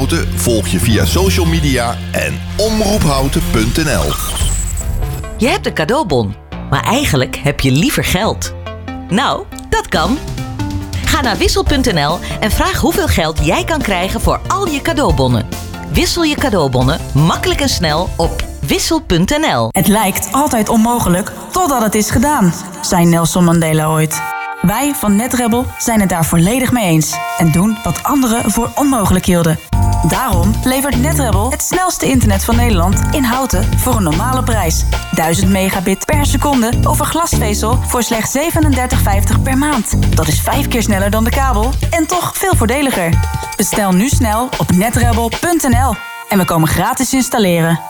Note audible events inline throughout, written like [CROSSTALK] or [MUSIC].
Houten volg je via social media en omroephouten.nl. Je hebt een cadeaubon, maar eigenlijk heb je liever geld. Nou, dat kan. Ga naar wissel.nl en vraag hoeveel geld jij kan krijgen voor al je cadeaubonnen. Wissel je cadeaubonnen makkelijk en snel op wissel.nl. Het lijkt altijd onmogelijk totdat het is gedaan, zei Nelson Mandela ooit. Wij van NetRebel zijn het daar volledig mee eens en doen wat anderen voor onmogelijk hielden. Daarom levert NetRebel het snelste internet van Nederland in houten voor een normale prijs. 1000 megabit per seconde over glasvezel voor slechts 37,50 per maand. Dat is vijf keer sneller dan de kabel en toch veel voordeliger. Bestel nu snel op netrebel.nl en we komen gratis installeren.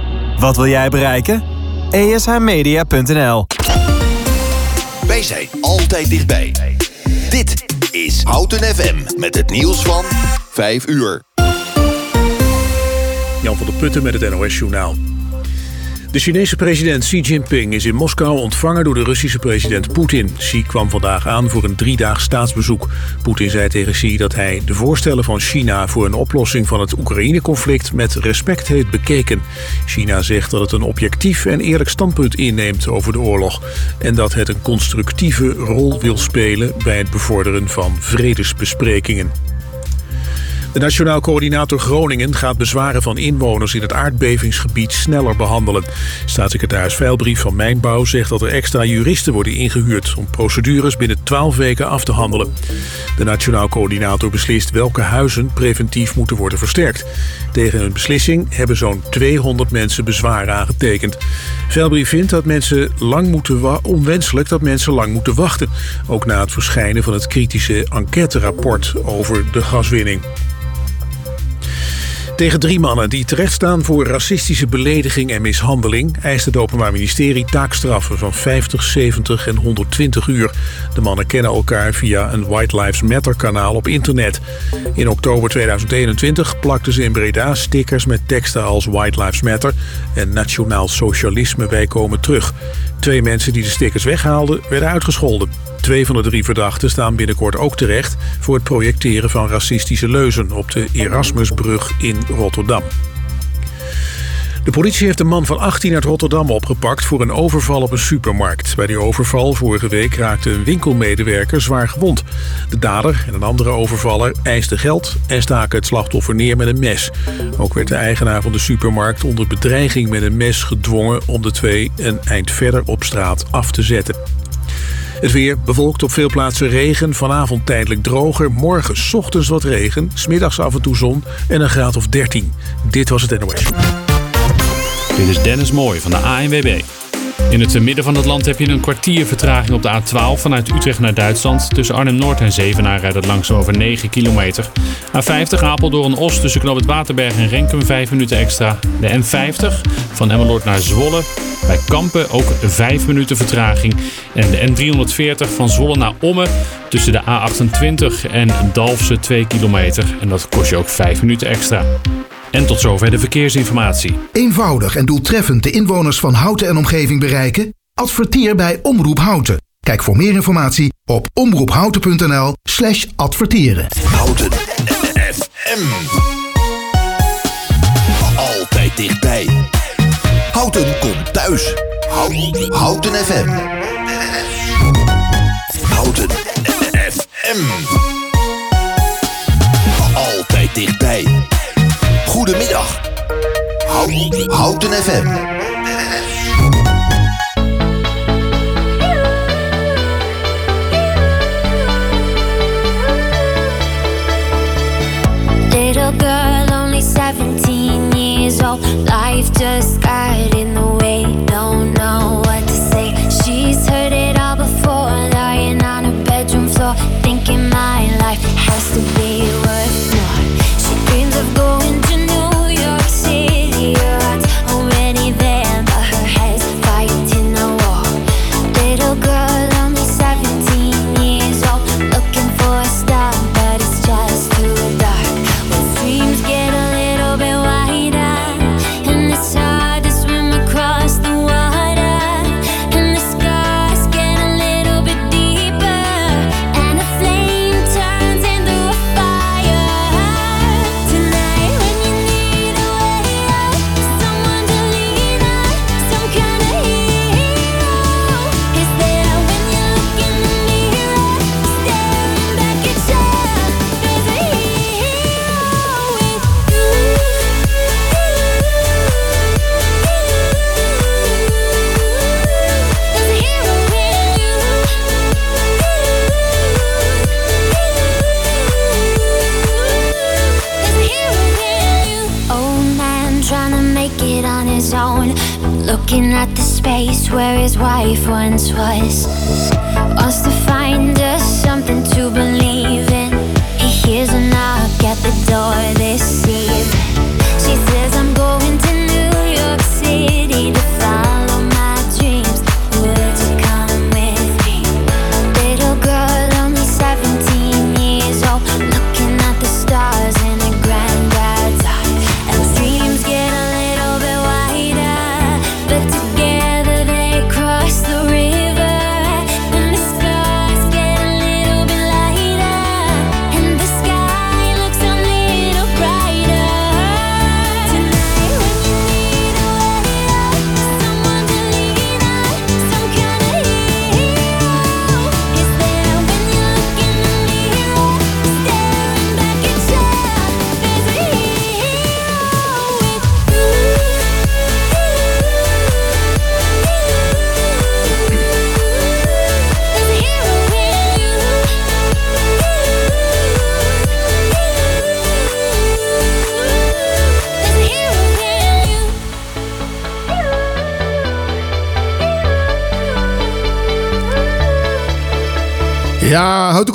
wat wil jij bereiken? ESHmedia.nl Wij zijn altijd dichtbij. Dit is Houten FM met het nieuws van 5 uur. Jan van der Putten met het NOS Journaal. De Chinese president Xi Jinping is in Moskou ontvangen door de Russische president Poetin. Xi kwam vandaag aan voor een driedaags staatsbezoek. Poetin zei tegen Xi dat hij de voorstellen van China voor een oplossing van het Oekraïne-conflict met respect heeft bekeken. China zegt dat het een objectief en eerlijk standpunt inneemt over de oorlog. En dat het een constructieve rol wil spelen bij het bevorderen van vredesbesprekingen. De Nationaal Coördinator Groningen gaat bezwaren van inwoners in het aardbevingsgebied sneller behandelen. Staatssecretaris Veilbrief van Mijnbouw zegt dat er extra juristen worden ingehuurd om procedures binnen 12 weken af te handelen. De Nationaal Coördinator beslist welke huizen preventief moeten worden versterkt. Tegen hun beslissing hebben zo'n 200 mensen bezwaar aangetekend. Veilbrief vindt dat mensen lang moeten onwenselijk dat mensen lang moeten wachten. Ook na het verschijnen van het kritische enquêterapport over de gaswinning. Tegen drie mannen die terechtstaan voor racistische belediging en mishandeling... eist het Openbaar Ministerie taakstraffen van 50, 70 en 120 uur. De mannen kennen elkaar via een White Lives Matter kanaal op internet. In oktober 2021 plakten ze in Breda stickers met teksten als White Lives Matter... en Nationaal Socialisme wij komen terug. Twee mensen die de stickers weghaalden werden uitgescholden. Twee van de drie verdachten staan binnenkort ook terecht... voor het projecteren van racistische leuzen op de Erasmusbrug in Rotterdam. De politie heeft een man van 18 uit Rotterdam opgepakt voor een overval op een supermarkt. Bij die overval vorige week raakte een winkelmedewerker zwaar gewond. De dader en een andere overvaller eisten geld en staken het slachtoffer neer met een mes. Ook werd de eigenaar van de supermarkt onder bedreiging met een mes gedwongen om de twee een eind verder op straat af te zetten. Het weer bewolkt op veel plaatsen regen, vanavond tijdelijk droger. Morgen ochtends wat regen, smiddags af en toe zon en een graad of 13. Dit was het NOS. Dit is Dennis Mooij van de ANWB. In het midden van het land heb je een kwartier vertraging op de A12 vanuit Utrecht naar Duitsland. Tussen Arnhem-Noord en Zevenaar rijdt het langzaam over 9 kilometer. A50 Apeldoorn Os tussen Knoop het Waterberg en Renkum 5 minuten extra. De N50 van Emmeloord naar Zwolle. Bij Kampen ook 5 minuten vertraging. En de N340 van Zwolle naar Ommen tussen de A28 en Dalfsen 2 kilometer. En dat kost je ook 5 minuten extra. En tot zover de verkeersinformatie. Eenvoudig en doeltreffend de inwoners van Houten en omgeving bereiken? Adverteer bij Omroep Houten. Kijk voor meer informatie op omroephouten.nl slash adverteren. Houten FM. Altijd dichtbij. Houten komt thuis. Houten, Houten FM. Houten FM. Goedemiddag. Houten, Houten FM. Little girl, only 17 years old. Life just got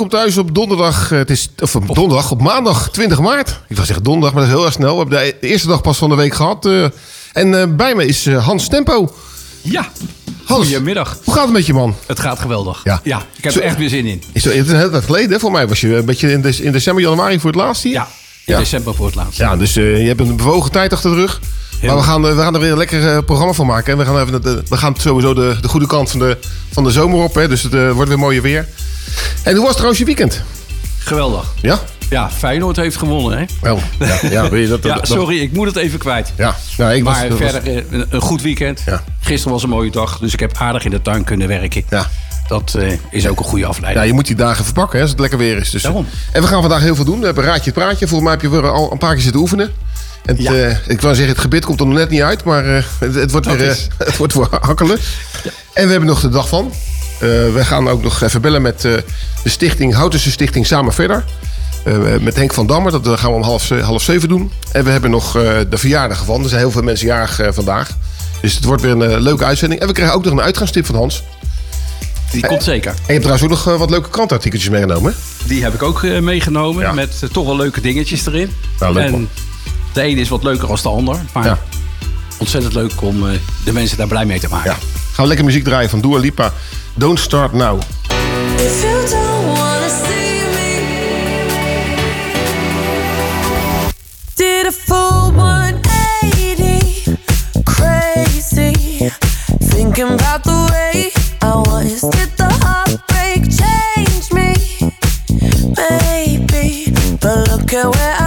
Thuis op donderdag. eh, Het is, of op donderdag, op maandag 20 maart. Ik wil zeggen donderdag, maar dat is heel erg snel. We hebben de eerste dag pas van de week gehad. eh, en eh, bij me is Hans Tempo. Ja, Hans, goedemiddag. hoe gaat het met je man? Het gaat geweldig. Ja. Ja, ik heb Zo- er echt weer zin in. Is het is een hele tijd geleden, hè? voor mij was je een beetje in, de- in december, januari voor het laatst hier. Ja, in Ja. december voor het laatst. Ja, dus je hebt een bewogen tijd achter de rug. Heel maar we gaan, eh, we gaan er weer een lekker eh, programma van maken. En we gaan, even de, we gaan sowieso de, de goede kant van de, van de zomer op. Hè? Dus het eh, wordt weer mooier weer. En hoe was trouwens je weekend? Geweldig. Ja? Ja, Feyenoord heeft gewonnen, hè? Oh, ja, ja, weet je dat, [LAUGHS] Ja, dat- sorry, ik moet het even kwijt. Ja, nou, ik was, Maar was- verder een, een goed weekend. Ja. Gisteren was een mooie dag, dus ik heb aardig in de tuin kunnen werken. Ja. Dat eh, is ook een goede Ja, afleiding. je moet die dagen verpakken hè, als het lekker weer is. Dus, Daarom. En we gaan vandaag heel veel doen. We hebben Raadje het Praatje. Volgens mij heb je weer al een paar keer zitten oefenen. Het, Ja. eh, ik wou zeggen, het gebit komt er nog net niet uit. Maar eh, het, het wordt weer, is- eh, [LAUGHS] het wordt weer hakkelen. En we hebben nog de dag van. We gaan ook nog even bellen met de stichting, Houtense Stichting Samen Verder. Met Henk van Dammer. Dat gaan we om half, half zeven doen. En we hebben nog de verjaardag van. Er zijn heel veel mensen jarig vandaag. Dus het wordt weer een leuke uitzending. En we krijgen ook nog een uitgaanstip van Hans. Die komt zeker. En je hebt trouwens ook nog wat leuke krantartikeltjes meegenomen. hè? Die heb ik ook meegenomen. Ja. Met toch wel leuke dingetjes erin. Nou, leuk, en. De ene is wat leuker dan de ander. Maar Ja. ontzettend leuk om eh, de mensen daar blij mee te maken. Ja. Gaan we lekker muziek draaien van Dua Lipa. Don't Start Now. If you don't wanna see me, did a full 180, crazy, thinking about the way I was. Did the heartbreak change me? Maybe, but look at where I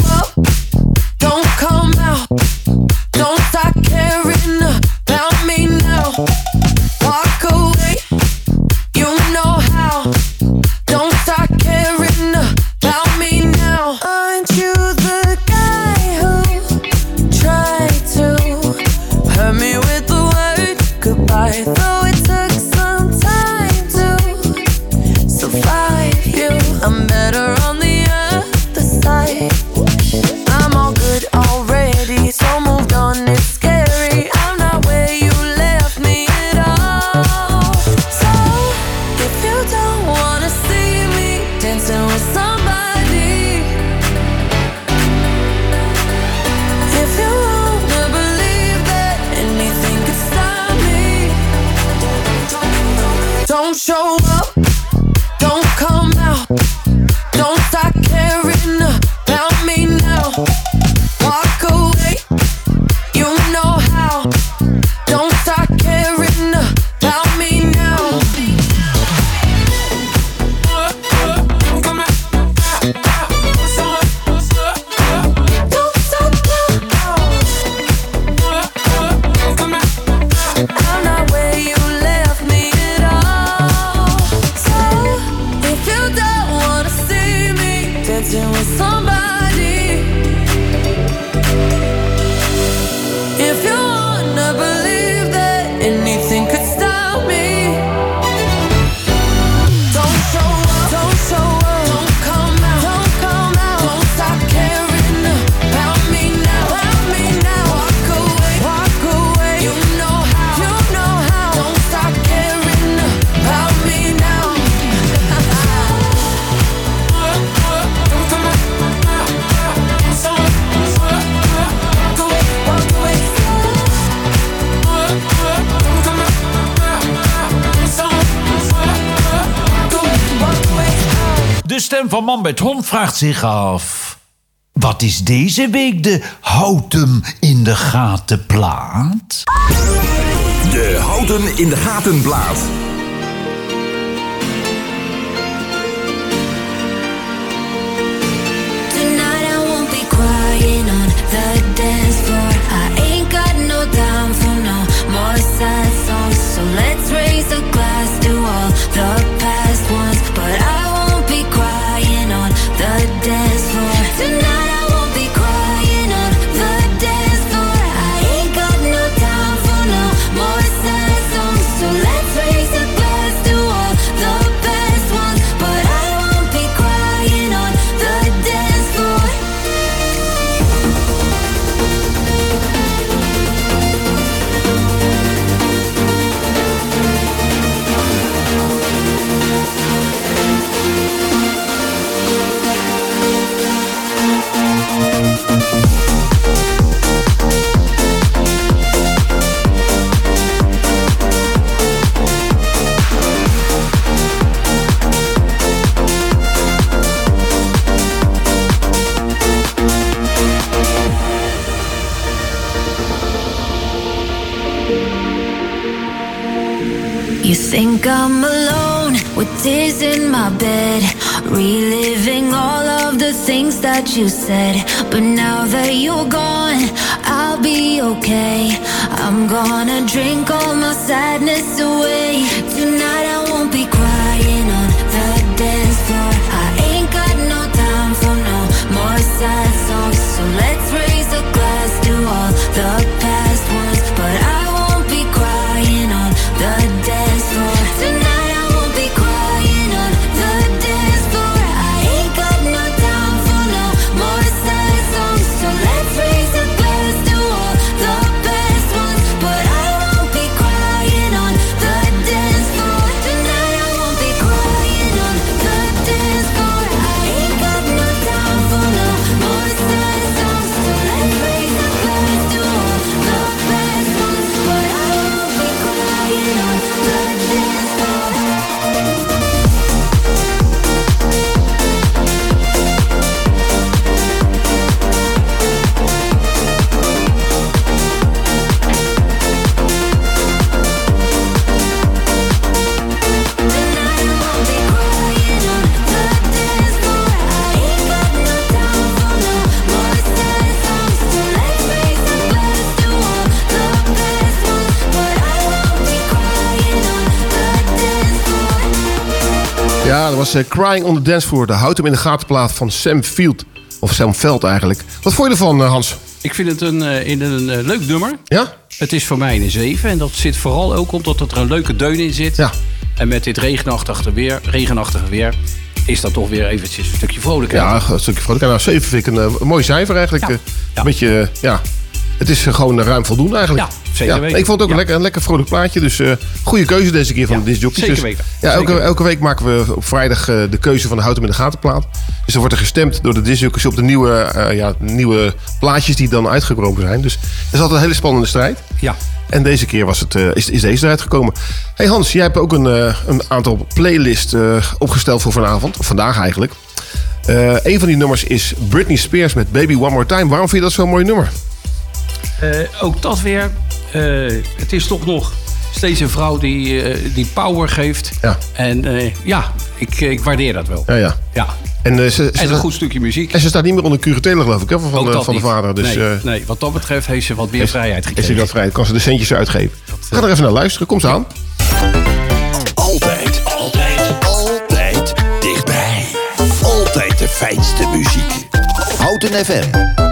van Man met Hond vraagt zich af... Wat is deze week de Houten in de gaten plaat? De Houten in de Gaten plaat. Think I'm alone with tears in my bed, reliving all of the things that you said. But now that you're gone, I'll be okay. I'm gonna drink all my sadness away. Tonight I won't be crying dat was eh, Crying on the Dance Floor. De hout hem in de gaten plaat van Sam Field. Of Sam Veld eigenlijk. Wat vond je ervan, eh, Hans? Ik vind het een, eh, in een eh, leuk nummer. Ja? Het is voor mij een 7. En dat zit vooral ook omdat er een leuke deun in zit. Ja. En met dit regenachtige weer, regenachtige weer is dat toch weer eventjes een stukje vrolijkheid. Ja, een stukje vrolijk. Nou, 7 vind ik een, een mooi cijfer eigenlijk. Ja. Ja. Een beetje, ja. Het is eh, gewoon eh, ruim voldoende eigenlijk. Ja, zeker weten. Ik vond het ook Ja. lekker, een lekker vrolijk plaatje. Dus eh goede keuze deze keer van Ja, de discjockeys. zeker Dus, weten. Ja, elke, elke week maken we op vrijdag de keuze van de houten met de gatenplaat. Dus er wordt er gestemd door de discjockeys op de nieuwe, ja, nieuwe plaatjes die dan uitgekomen zijn. Dus het is altijd een hele spannende strijd. Ja. En deze keer was het, is, is deze eruit gekomen. Hey Hans, jij hebt ook een, een aantal playlists opgesteld voor vanavond. Of vandaag eigenlijk. Een van die nummers is Britney Spears met Baby One More Time. Waarom vind je dat zo'n mooi nummer? Eh, ook dat weer. eh, het is toch nog steeds een vrouw die, eh, die power geeft. Ja. En eh, ja, ik, ik waardeer dat wel. Ja, ja. Ja. En, ze, ze, En een goed stukje muziek. en ze staat niet meer onder curatele geloof ik, hè, van, van de vader. Dus nee, eh, nee, wat dat betreft heeft ze wat meer vrijheid is gekregen. hij dat vrij? Kan ze de centjes uitgeven? Gaan er even naar luisteren. Kom ze aan. Altijd, altijd, altijd dichtbij. Altijd de fijnste muziek. Houten FM.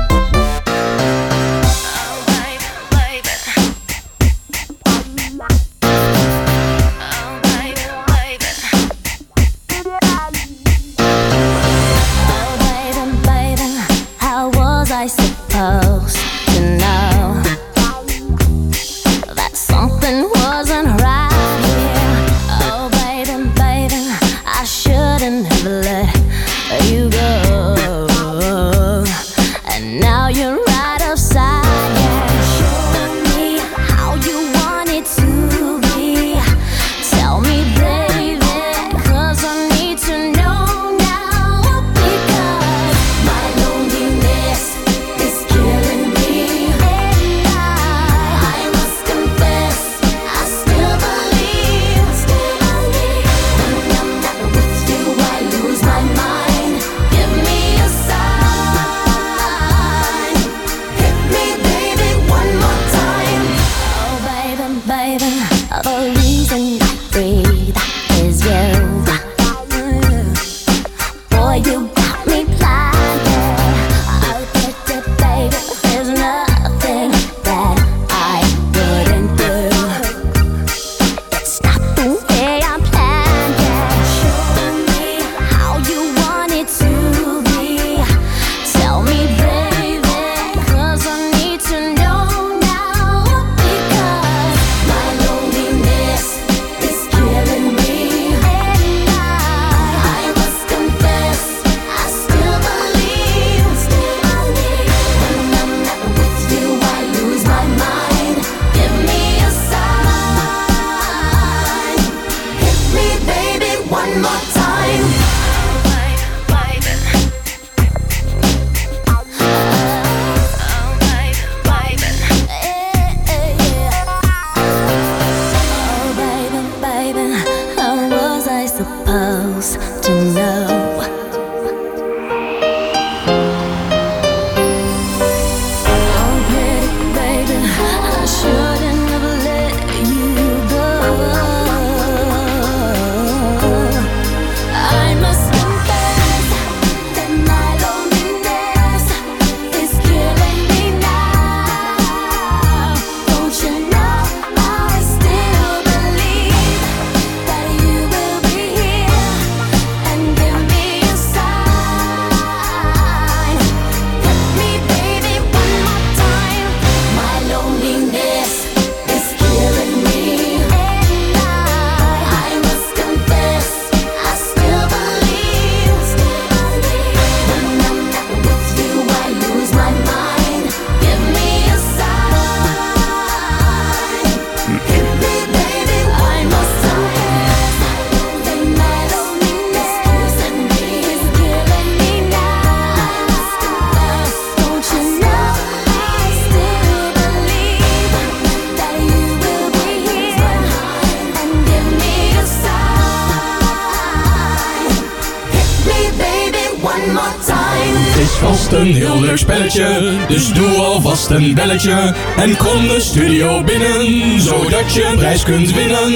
Spelletje. Dus doe alvast een belletje. En kom de studio binnen, zodat je een prijs kunt winnen.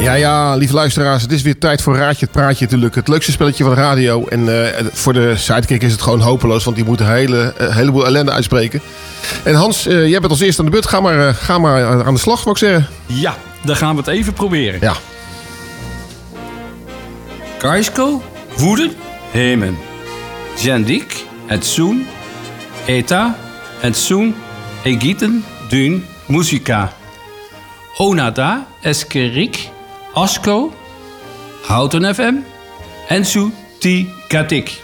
Ja, ja, lieve luisteraars, het is weer tijd voor Raadje het Praatje natuurlijk. Het leukste spelletje van de radio. En eh, voor de sidekick is het gewoon hopeloos, want die moet een hele, eh, heleboel ellende uitspreken. En Hans, eh, jij bent als eerste aan de beurt. Ga maar, ga maar aan de slag, wou ik zeggen. Ja, dan gaan we het even proberen. Ja. Kaisko, Woeden, Hemen. Zendik, het Soen, Eta, het Soen, Egiten, Dun, Muzika. Onada, Eskerik, Asko, Houten FM en Ti Katik.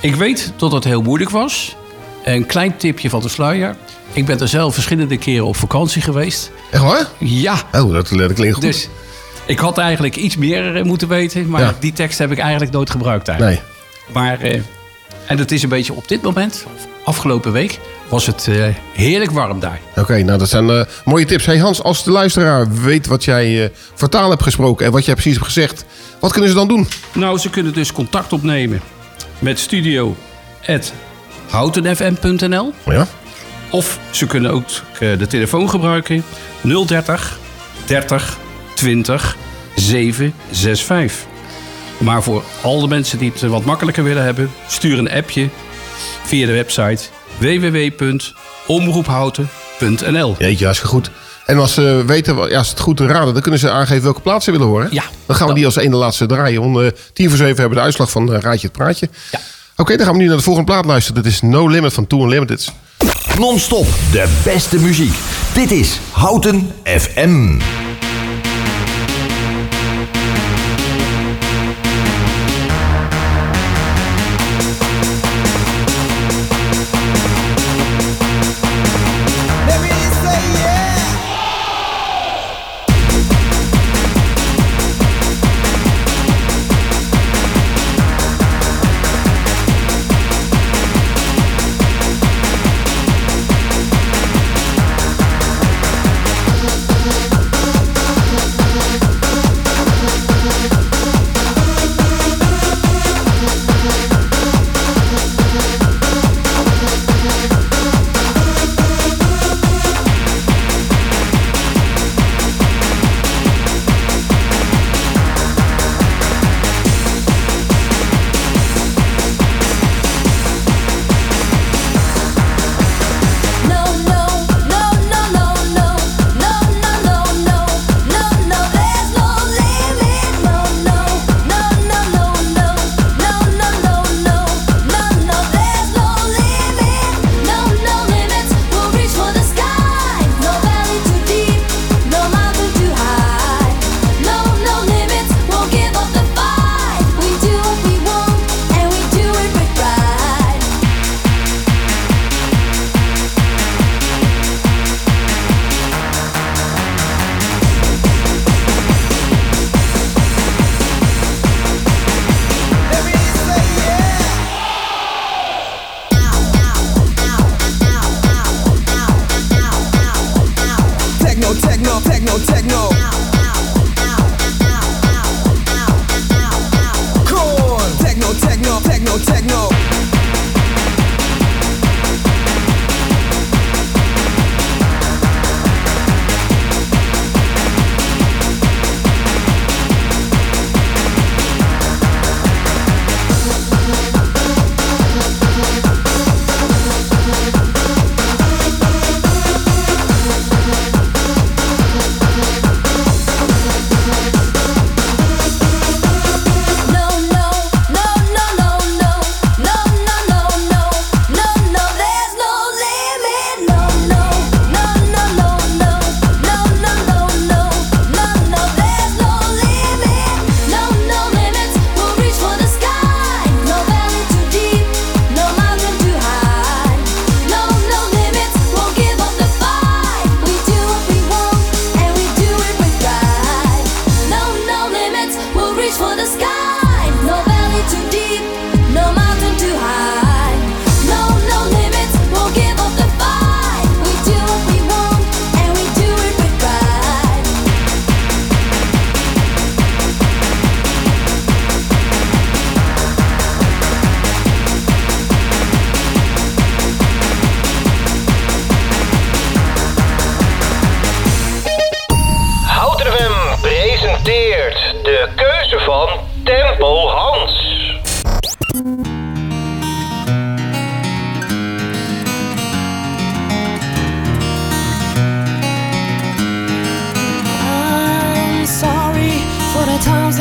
Ik weet dat het heel moeilijk was. Een klein tipje van de sluier. Ik ben er zelf verschillende keren op vakantie geweest. Echt waar? Ja. Oh, dat, dat klinkt goed. Dus ik had eigenlijk iets meer eh, moeten weten. Maar Ja. die tekst heb ik eigenlijk nooit gebruikt eigenlijk. Maar, eh, en het is een beetje op dit moment, afgelopen week, was het eh, heerlijk warm daar. Oké, nou dat zijn eh, mooie tips. Hey Hans, als de luisteraar weet wat jij eh voor taal hebt gesproken en wat jij precies hebt gezegd, wat kunnen ze dan doen? Nou, ze kunnen dus contact opnemen met studio.houtenfm.nl. Ja. Of ze kunnen ook de telefoon gebruiken 030 30 20 765. Maar voor al de mensen die het wat makkelijker willen hebben, stuur een appje via de website www.omroephouten.nl. Jeetje, hartstikke goed. En als ze weten, ja, als het goed te raden, dan kunnen ze aangeven welke plaats ze willen horen. Ja. Dan gaan we die als ene laatste draaien. Om eh, tien voor zeven hebben we de uitslag van eh, Raadje het Praatje. Ja. Oké, dan gaan we nu naar de volgende plaat luisteren. Dat is No Limit van Two Unlimited. Non-stop de beste muziek. Dit is Houten FM.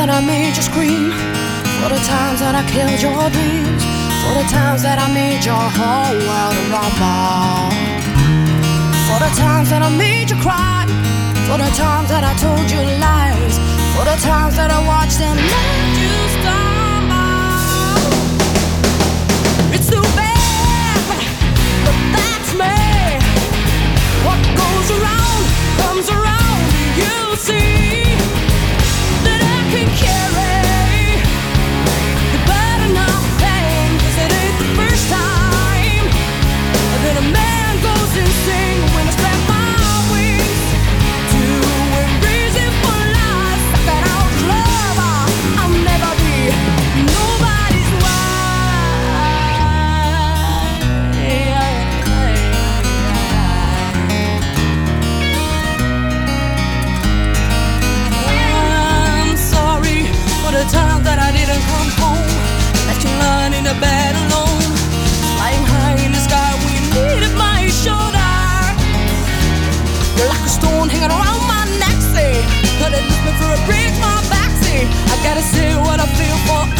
Made you scream. For the times that I killed your dreams. For the times that I made your whole world rumble. For the times that I made you cry. For the times that I told you lies. For the times that I watched and let you stumble. It's too bad, but that's me. What goes around comes around. You see when it's back. For a break, my back, say. I gotta say what I feel for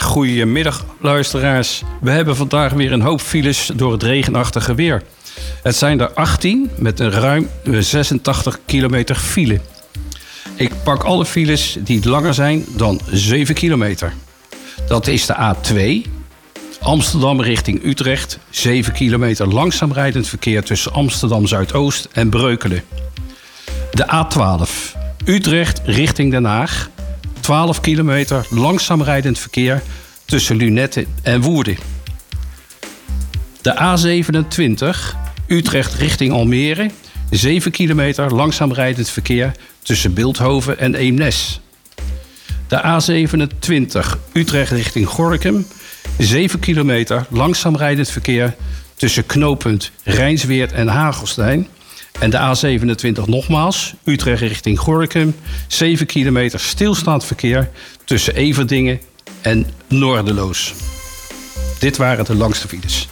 Goedemiddag luisteraars. We hebben vandaag weer een hoop files door het regenachtige weer. Het zijn er 18 met een ruim 86 kilometer file. Ik pak alle files die langer zijn dan 7 kilometer. Dat is de A2, Amsterdam richting Utrecht. 7 kilometer langzaam rijdend verkeer tussen Amsterdam Zuidoost en Breukelen. De A12, Utrecht richting Den Haag. 12 kilometer langzaam rijdend verkeer tussen Lunetten en Woerden. De A27, Utrecht richting Almere. 7 kilometer langzaam rijdend verkeer tussen Beeldhoven en Eemnes. De A27, Utrecht richting Gorkum. 7 kilometer langzaam rijdend verkeer tussen knooppunt Rijnsweert en Hagelstein. En de A27 nogmaals, Utrecht richting Gorkum. 7 kilometer stilstaand verkeer tussen Everdingen en Noorderloos. Dit waren de langste files.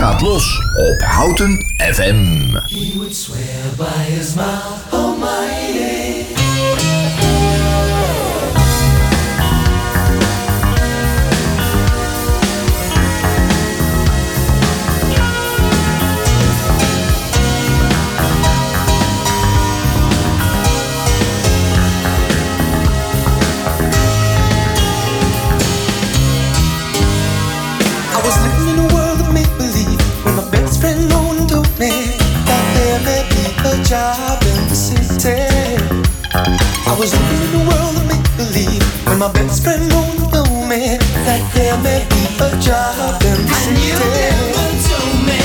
gaat los op Houten FM. was living in a world of make-believe When my best friend told me That there may be a job in the city you never told me.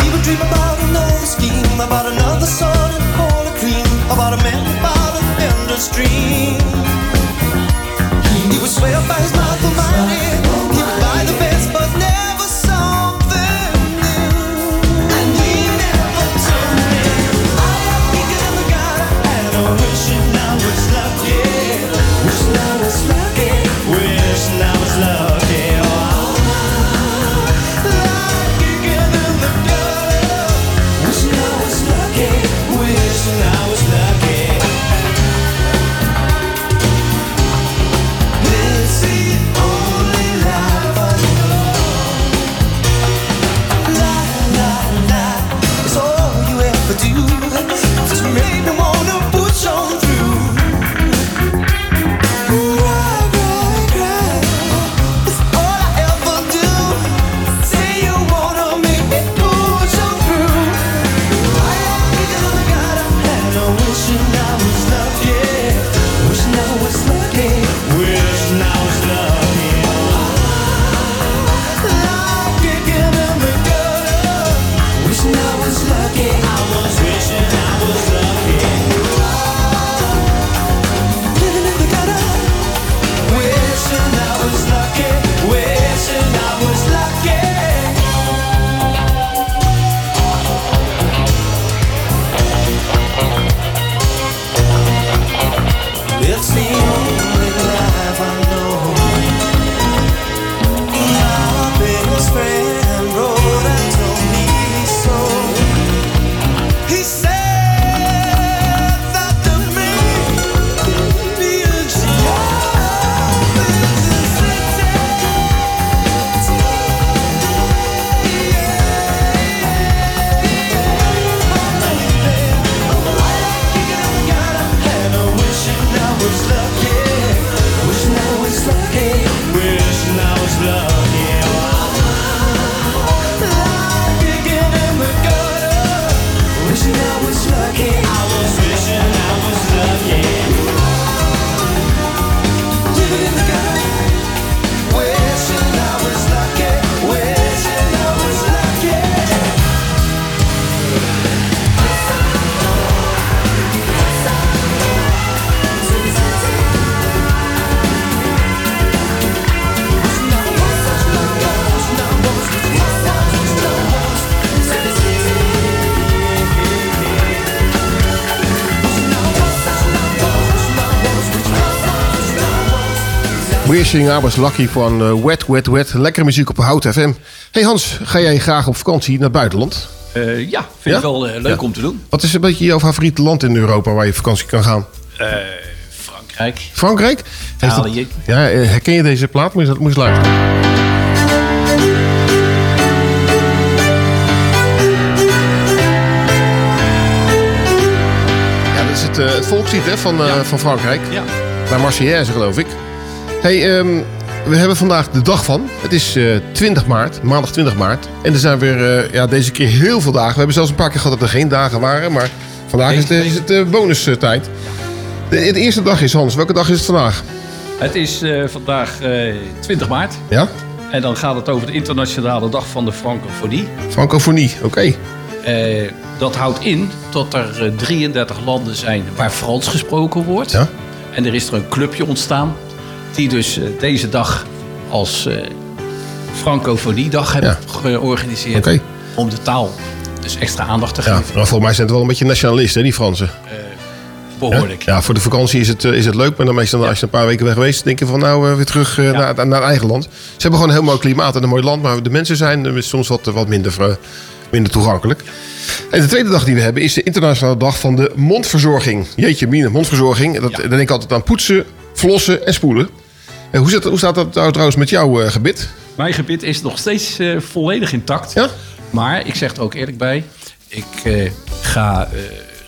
We would dream about another scheme About another sun and all a dream About a man about a vendor's dream He would swear by his mouth money. He would buy the best Wishing I was lucky van eh, Wet Wet Wet. Lekkere muziek op Hout FM. Hey Hans, ga jij graag op vakantie naar het buitenland? Eh, ja, vind Ja? ik wel eh, leuk Ja. om te doen. Wat is een beetje jouw favoriete land in Europa waar je vakantie kan gaan? Frankrijk. Frankrijk? Italië. Ja, herken je deze plaat? Moet je, moet je luisteren. Ja, dat is het, volkslied hè, van, van Frankrijk. Ja. La Marseillaise, geloof ik. Hey, ehm, we hebben vandaag de dag van. Het is eh 20 maart, maandag 20 maart. En er zijn weer eh, ja, deze keer heel veel dagen. We hebben zelfs een paar keer gehad dat er geen dagen waren. Maar vandaag is het, is het eh, bonustijd. De, de eerste dag is, Hans, welke dag is het vandaag? Het is vandaag eh, 20 maart. Ja? En dan gaat het over de internationale dag van de francofonie. Francofonie, oké. Dat houdt in dat er eh, 33 landen zijn waar Frans gesproken wordt. Ja. En er is er een clubje ontstaan die dus eh, deze dag als eh francofoniedag hebben georganiseerd. Om de taal dus extra aandacht te Ja, geven. maar volgens mij zijn het wel een beetje nationalisten, die Fransen. behoorlijk. Ja, voor de vakantie is het, eh, is het leuk. Maar dan meestal als je een paar weken weg geweest... denk je van nou eh, weer terug eh, naar, naar het eigen land. Ze hebben gewoon een heel mooi klimaat en een mooi land. Maar de mensen zijn eh, soms wat, wat minder, eh, minder toegankelijk. En de tweede dag die we hebben is de internationale dag van de mondverzorging. Jeetje mine, mondverzorging. Dat, Dan denk ik altijd aan poetsen, flossen en spoelen. En hoe, zit, hoe staat dat nou trouwens met jouw eh, gebit? Mijn gebit is nog steeds eh, volledig intact. Ja? Maar ik zeg er ook eerlijk bij. Ik eh, ga eh,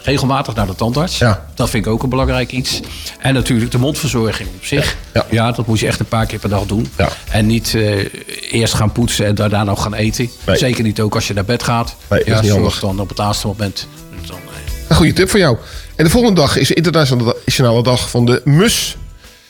regelmatig naar de tandarts. Ja. Dat vind ik ook een belangrijk iets. En natuurlijk de mondverzorging op zich. Ja, dat moet je echt een paar keer per dag doen. Ja. En niet eh, eerst gaan poetsen en daarna nog gaan eten. Nee. Zeker niet ook als je naar bed gaat. Nee, ja, zorg handig. dan op het laatste moment. Dan, eh, Een goede tip voor jou. En de volgende dag is de internationale dag van de mus.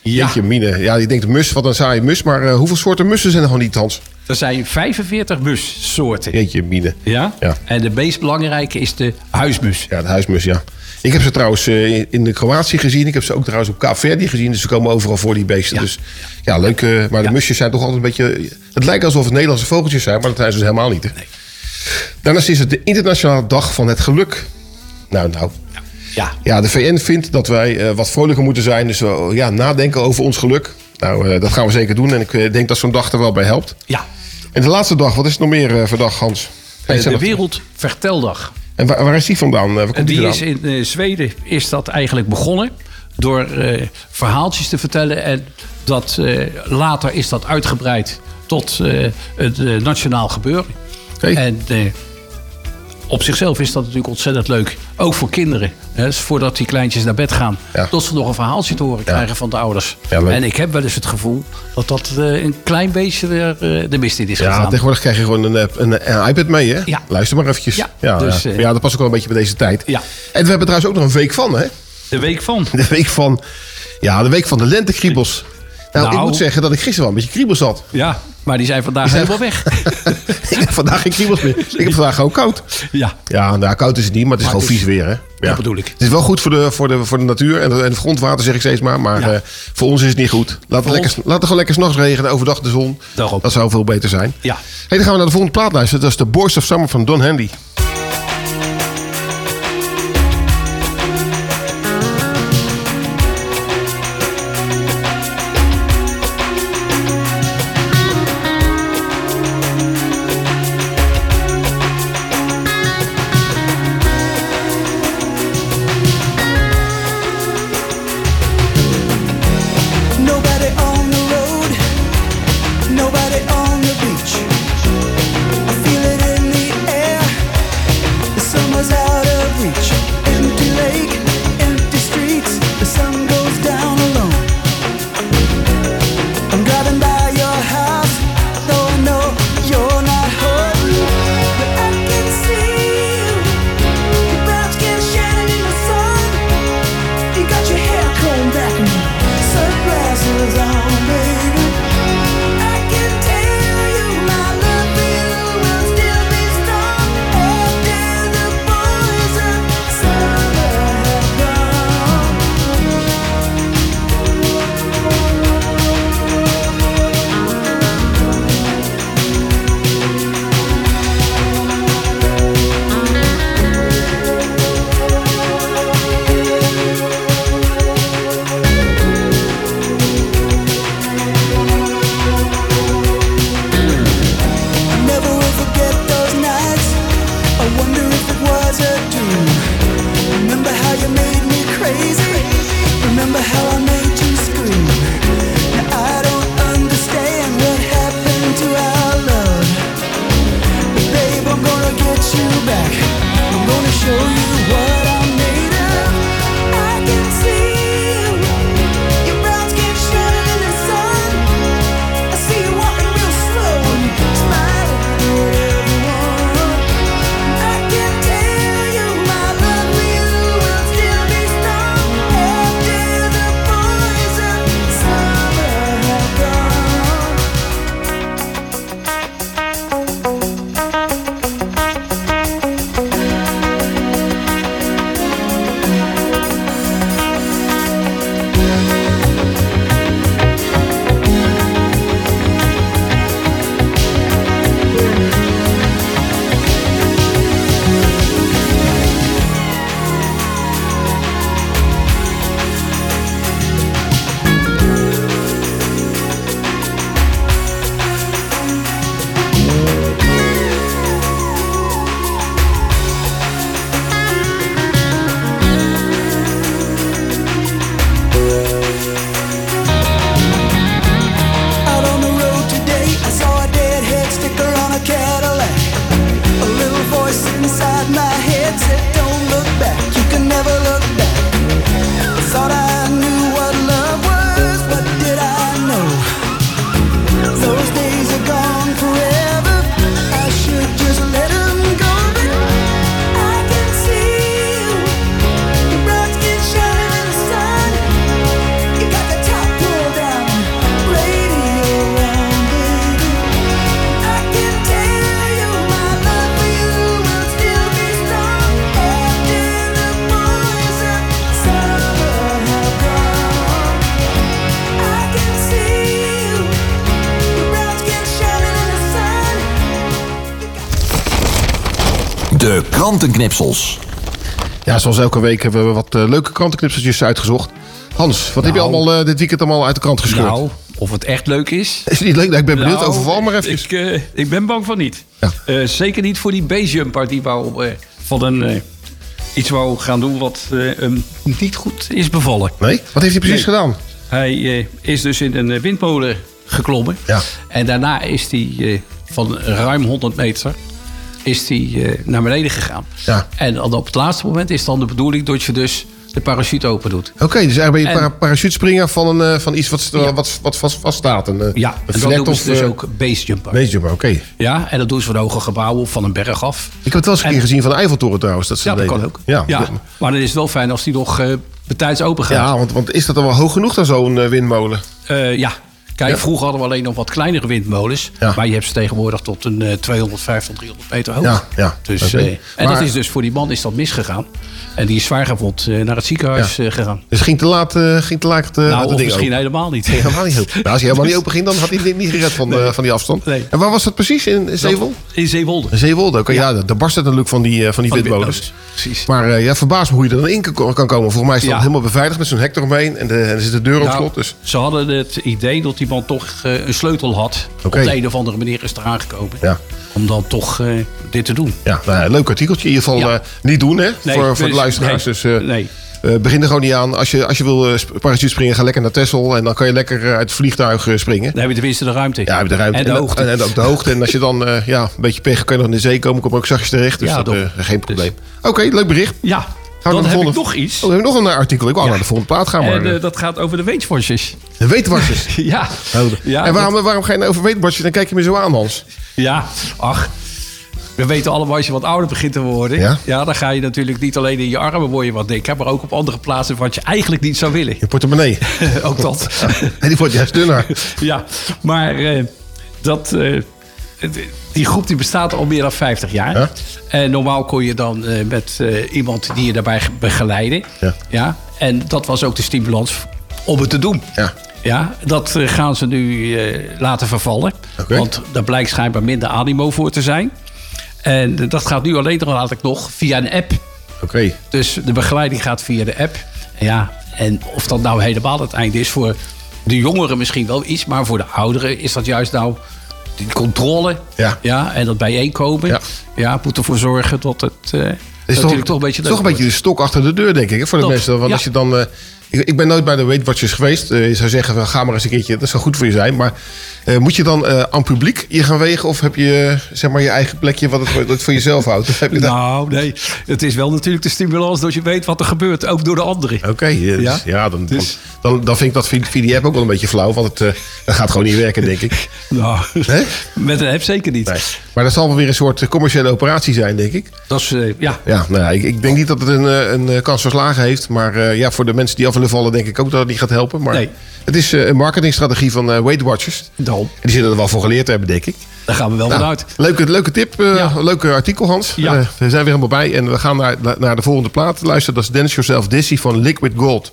Jeetje mine. Ja, je denkt mus, wat een saaie mus. Maar eh, hoeveel soorten mussen zijn er gewoon niet, Hans? er zijn 45 mussoorten. Jeetje mine. Ja? Ja. En de meest belangrijke is de huismus. Ja, de huismus, ja. Ik heb ze trouwens eh, in de Kroatië gezien. Ik heb ze ook trouwens op Kaapverdi gezien. Dus ze komen overal voor, die beesten. Dus ja, leuk. eh, maar de musjes zijn toch altijd een beetje... Het lijkt alsof het Nederlandse vogeltjes zijn, maar dat zijn ze dus helemaal niet. hè. Daarnaast is het de internationale dag van het geluk. Nou, nou. Ja. Ja, de VN vindt dat wij eh, wat vrolijker moeten zijn. Dus we ja, nadenken over ons geluk. Nou, eh, dat gaan we zeker doen. En ik eh, denk dat zo'n dag er wel bij helpt. Ja. En de laatste dag, wat is het nog meer eh, voor dag, Hans? De er- Wereldverteldag. En waar, waar is die vandaan? Waar En komt die die is in Zweden is dat eigenlijk begonnen door eh, verhaaltjes te vertellen. En dat, eh, later is dat uitgebreid tot eh, het nationaal gebeuren. En eh, op zichzelf is dat natuurlijk ontzettend leuk. Ook voor kinderen. Hè, voordat die kleintjes naar bed gaan. Tot ze nog een verhaaltje te horen krijgen van de ouders. Ja, en ik heb wel eens het gevoel dat dat eh, een klein beetje er, eh, de mist in is Ja, gegaan. tegenwoordig krijg je gewoon een, een, een iPad mee, hè? Ja. Luister maar eventjes. Ja, ja, dus, ja. eh, ja, dat past ook wel een beetje bij deze tijd. Ja. En we hebben trouwens ook nog een week van, hè? De week van. De week van, ja, de week van de lentekriebels. Nou, ik Nou. moet zeggen dat ik gisteren wel een beetje kriebels had. Ja, maar die zijn vandaag Die zijn- helemaal weg. [LAUGHS] ik heb vandaag geen kriebels meer. Ik heb vandaag gewoon koud. Ja. Ja, nou, koud is het niet, maar het is Maar gewoon het is- vies weer, hè? Ja. Dat bedoel ik. Het is wel goed voor de, voor de, voor de natuur en, de- en het grondwater, zeg ik steeds maar. Maar Ja. eh, voor ons is het niet goed. Laat het, lekker, laat het gewoon lekker s'nachts regenen, overdag de zon. Dat zou veel beter zijn. Ja. Hey, dan gaan we naar de volgende plaat luisteren. Dat is The Boys of Summer van Don Handy. Krantenknipsels. Ja, zoals elke week hebben we wat eh, leuke krantenknipseltjes uitgezocht. Hans, wat heb je Nou. allemaal eh, dit weekend allemaal uit de krant gescheurd? Nou, of het echt leuk is. [LAUGHS] Is het niet leuk? Nou, ik ben benieuwd. Nou, Overval maar even. Ik, eh, ik ben bang van niet. Eh, zeker niet voor die B-jumper die wou eh, van een, iets wou gaan doen wat eh, hem niet goed is bevallen. Nee? Wat heeft hij precies gedaan? Hij is dus in een windmolen geklommen. Ja. En daarna is hij van ruim 100 meter is hij, eh, naar beneden gegaan. Ja. En dan op het laatste moment is dan de bedoeling dat je dus de parachute open doet. Oké, dus eigenlijk ben je En- para parachutespringer van, een, eh, van iets wat, wat, wat vast, vaststaat. Een, eh, Ja, een en dat of, ze dus ook basejumper. basejumper, oké. Ja, en dat doen ze van hoge gebouwen of van een berg af. Ik heb het wel eens een keer gezien van de Eiffeltoren trouwens. Dat ze Ja, dat deden. kan ook. Ja, Ja, maar dan is het wel fijn als die nog eh betijds open gaat. ja want, want is dat dan wel hoog genoeg dan zo'n eh, windmolen? Ja. Kijk, Ja. vroeger hadden we alleen nog wat kleinere windmolens. Maar je hebt ze tegenwoordig tot een eh 250, 300 meter hoog. Ja, ja. Dus, eh, en Maar- dat is dus voor die man is dat misgegaan. En die is zwaar gewond eh, naar het ziekenhuis eh, gegaan. Dus ging te laat, ging te laat Nou, het of misschien open. helemaal niet. Ging helemaal niet open. Nou, als hij helemaal niet [LAUGHS] open ging, dan had hij het niet gered van, van die afstand. En waar was dat precies? In Zeewolde? In Zeewolde. Zeewolde, oké. Ja, daar barst het natuurlijk van die, van die Van windmolens. precies. Maar ja, verbaas me hoe je er dan in kan kan komen. Volgens mij is dat helemaal beveiligd met zo'n hek eromheen. En, de, en er zit de deur op Nou, slot. Dus. Ze hadden het idee dat die man toch eh, een sleutel had. Op de een of andere manier is eraan gekomen. Ja. Om dan toch eh, dit te doen. Ja, nou ja, leuk artikeltje. In ieder geval eh, niet doen, hè? Nee, voor, voor de dus- luisteraars. nee, dus nee. begin er gewoon niet aan. Als je, als je wil uh, parachute springen, ga lekker naar Texel. En dan kan je lekker uit het vliegtuig springen. Dan heb je tenminste de ruimte. Ja, heb je de ruimte. En de hoogte. En, en ook de hoogte. En als je dan ja, een beetje pech kan je nog in de zee komen, kom ook zachtjes terecht. Dus Ja, dat geen probleem. Oké, leuk bericht. Ja, Gaan we dan naar de heb ik volgende- nog iets. Oh, we hebben nog een artikel. Ik wou naar de volgende plaat gaan. Maar, en dat gaat over de weetwatches. De weetwatches. [LAUGHS] ja. Oh, Ja, en waarom, waarom ga je nou over weetwatches? Dan kijk je me zo aan, Hans. Ja, ach. We weten allemaal als je wat ouder begint te worden. Ja? dan ga je natuurlijk niet alleen in je armen word je wat dikker, maar ook op andere plaatsen wat je eigenlijk niet zou willen. Je portemonnee. [LAUGHS] ook dat. [LAUGHS] En die wordt juist dunner. ja, maar eh, dat, eh, die groep die bestaat al meer dan 50 jaar. En normaal kon je dan eh, met iemand die je daarbij ge- begeleiden. Ja. Ja, en dat was ook de stimulans om het te doen. Ja. Ja, dat eh, gaan ze nu eh, laten vervallen. Want daar blijkt schijnbaar minder animo voor te zijn. En dat gaat nu alleen nog laat ik nog via een app. Oké. Dus de begeleiding gaat via de app. Ja, en of dat nou helemaal het einde is voor de jongeren misschien wel iets, maar voor de ouderen is dat juist nou die controle. Ja. Ja, en dat bijeenkomen. Ja. ja moet ervoor zorgen dat het Het is natuurlijk toch, een beetje toch een beetje de stok achter de deur, denk ik, hè, voor de Toch, mensen. Want ja. als je dan... ik, ik ben nooit bij de Weight Watchers geweest. Eh, je zou zeggen, van, ga maar eens een keertje. Dat zou goed voor je zijn. Maar eh, moet je dan eh, aan publiek je gaan wegen? Of heb je zeg maar je eigen plekje wat het voor, dat voor jezelf houdt? Of heb je dat? Nou, nee. Het is wel natuurlijk de stimulans dat je weet wat er gebeurt, ook door de anderen. Oké, ja, dus- Ja? ja, dan, Dus- dan, dan, dan vind ik dat via, app ook wel een beetje flauw. Want het dat gaat gewoon niet werken, denk ik. [LAUGHS] Nou, met een app zeker niet. Maar dat zal wel weer een soort commerciële operatie zijn, denk ik. Dat is, ja. Ja, nou ja, ik, ik denk niet dat het een, een kans van slagen heeft. Maar ja, voor de mensen die af willen vallen, denk ik ook dat het niet gaat helpen. Maar Nee. het is eh, een marketingstrategie van eh, Weight Watchers. Daarom. En die zullen er wel voor geleerd hebben, denk ik. Daar gaan we wel Nou, vanuit. Leuke, leuke tip, eh, leuke artikel, Hans. Ja. We zijn weer helemaal bij. En we gaan naar, naar de volgende plaat luisteren. Dat is Dance Yourself Dizzy van Liquid Gold.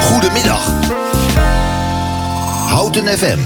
Goedemiddag. Houten FM.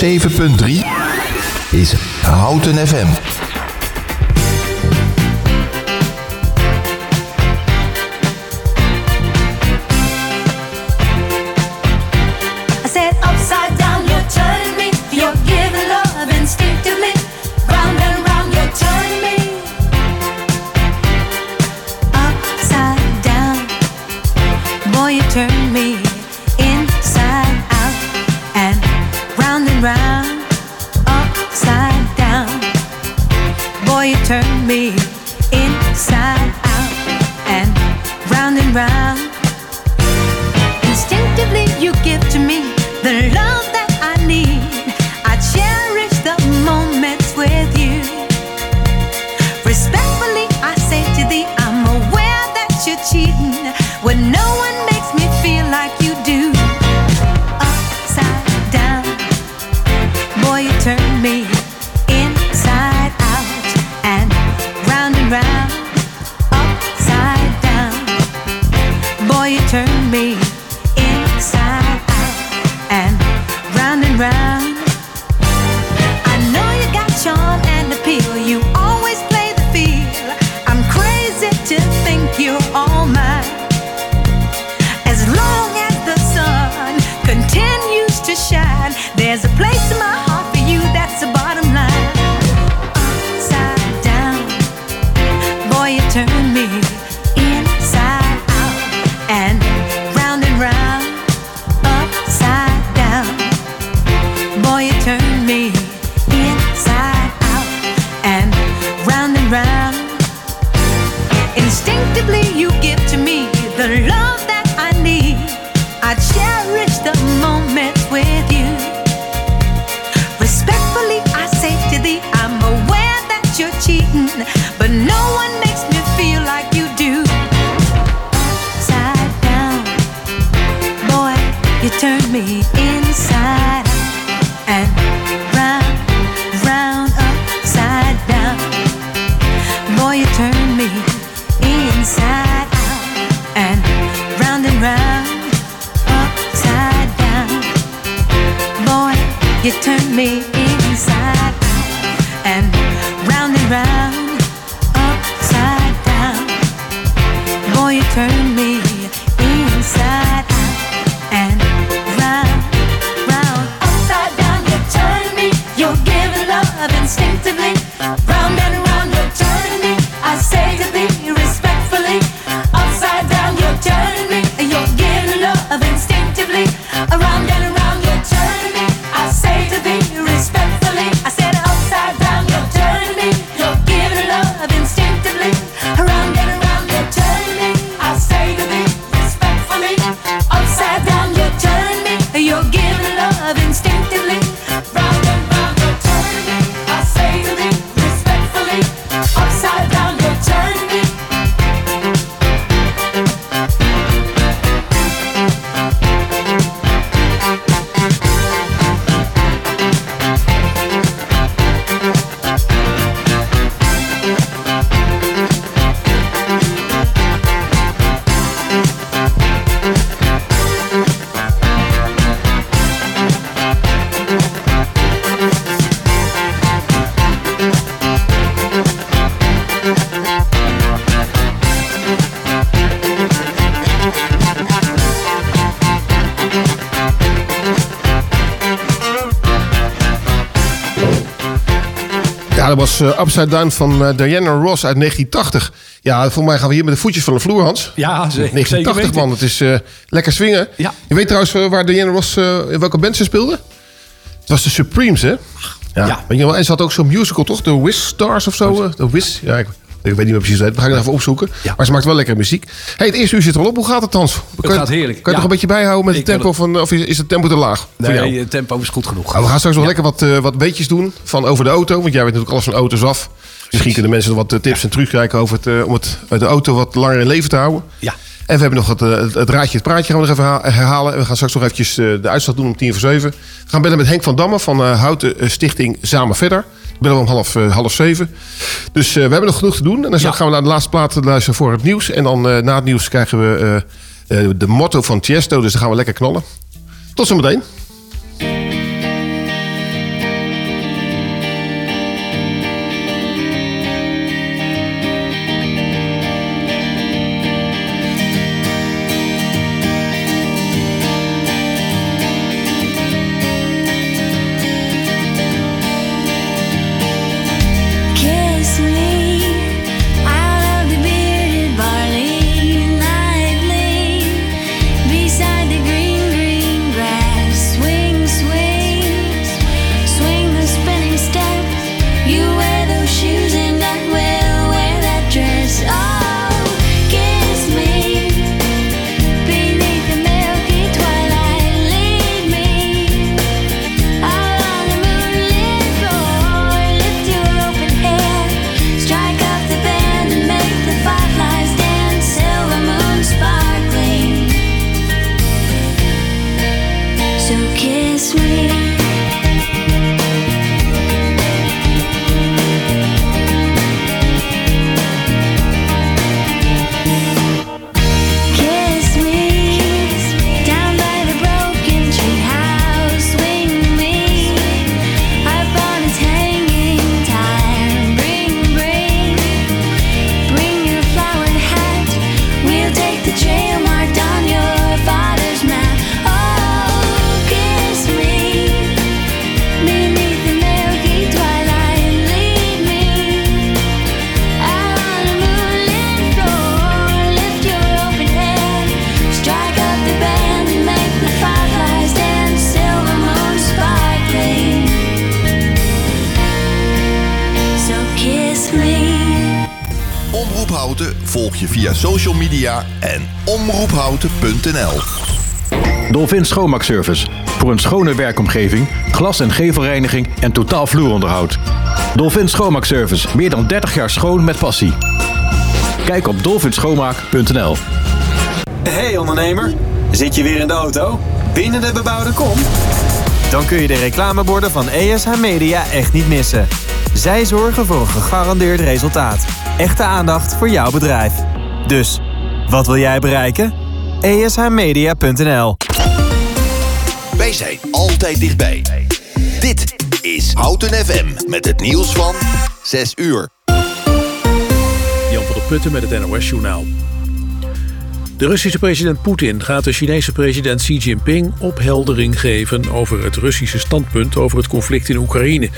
7.3 is Houten FM. turn me inside out and round and round. You turn me inside out and round and round, upside down. Boy, you turn me inside out and round, round, upside down. You turn me. You're giving love instinctively. Was eh, Upside Down van eh, Diana Ross uit 1980. Ja, voor mij gaan we hier met de voetjes van de vloer, Hans. Ja, zeker 1980, weten. man. Het is eh, lekker swingen. Ja. Je weet trouwens waar Diana Ross, in welke band ze speelde? Het was de Supremes, hè? Ja. Wel? En ze had ook zo'n musical, toch? De Wiz Stars of zo? De Wiz? Ja, ik, ik weet niet meer precies hoe het. We gaan het even opzoeken. Maar ze maakt wel lekkere muziek. hey, het eerste uur zit er al op. Hoe gaat het, Hans? Kan je- gaat heerlijk. Kan je Ja. nog een beetje bijhouden met het tempo van... Of is het tempo te laag voor jou? Nee, het tempo is goed genoeg. Nou, we gaan straks nog lekker wat, eh, wat beetjes doen van over de auto. Want jij weet natuurlijk alles van auto's af. Misschien kunnen mensen wat eh, tips en trucs krijgen over het, eh, om het, de auto wat langer in leven te houden. Ja. En we hebben nog het, het, het raadje, het praatje gaan we nog even ha- herhalen. En we gaan straks nog eventjes de uitslag doen om tien voor zeven. We gaan bellen met Henk van Damme van Houten Stichting Samen Verder. We bellen om half, eh, half zeven. Dus eh, we hebben nog genoeg te doen. En dan gaan we naar de laatste plaat luisteren voor het nieuws. En dan eh, na het nieuws krijgen we de motto van Tiesto. Dus dan gaan we lekker knallen. Tot zometeen. Je via social media en omroephouten.nl. Dolphin Schoonmaakservice. Voor een schone werkomgeving, glas- en gevelreiniging en totaal vloeronderhoud. Dolphin Schoonmaakservice. Meer dan 30 jaar schoon met passie. Kijk op dolphinschoonmaak.nl. Hey ondernemer, zit je weer in de auto? Binnen de bebouwde kom? Dan kun je de reclameborden van ESH Media echt niet missen. Zij zorgen voor een gegarandeerd resultaat. Echte aandacht voor jouw bedrijf. Dus, wat wil jij bereiken? ESHmedia.nl Wij zijn altijd dichtbij. Dit is Houten FM met het nieuws van 6 uur. Jan van der Putten met het NOS-journaal. De Russische president Poetin gaat de Chinese president Xi Jinping opheldering geven over het Russische standpunt over het conflict in Oekraïne.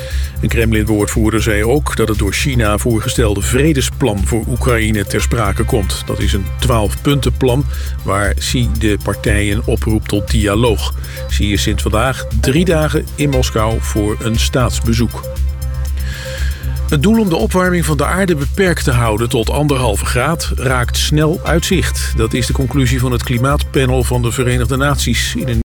Een Kremlin-woordvoerder zei ook dat het door China voorgestelde vredesplan voor Oekraïne ter sprake komt. Dat is een 12-puntenplan waar Xi de partijen oproept tot dialoog. Xi is sinds vandaag drie dagen in Moskou voor een staatsbezoek. Het doel om de opwarming van de aarde beperkt te houden tot anderhalve graad raakt snel uit zicht. Dat is de conclusie van het klimaatpanel van de Verenigde Naties in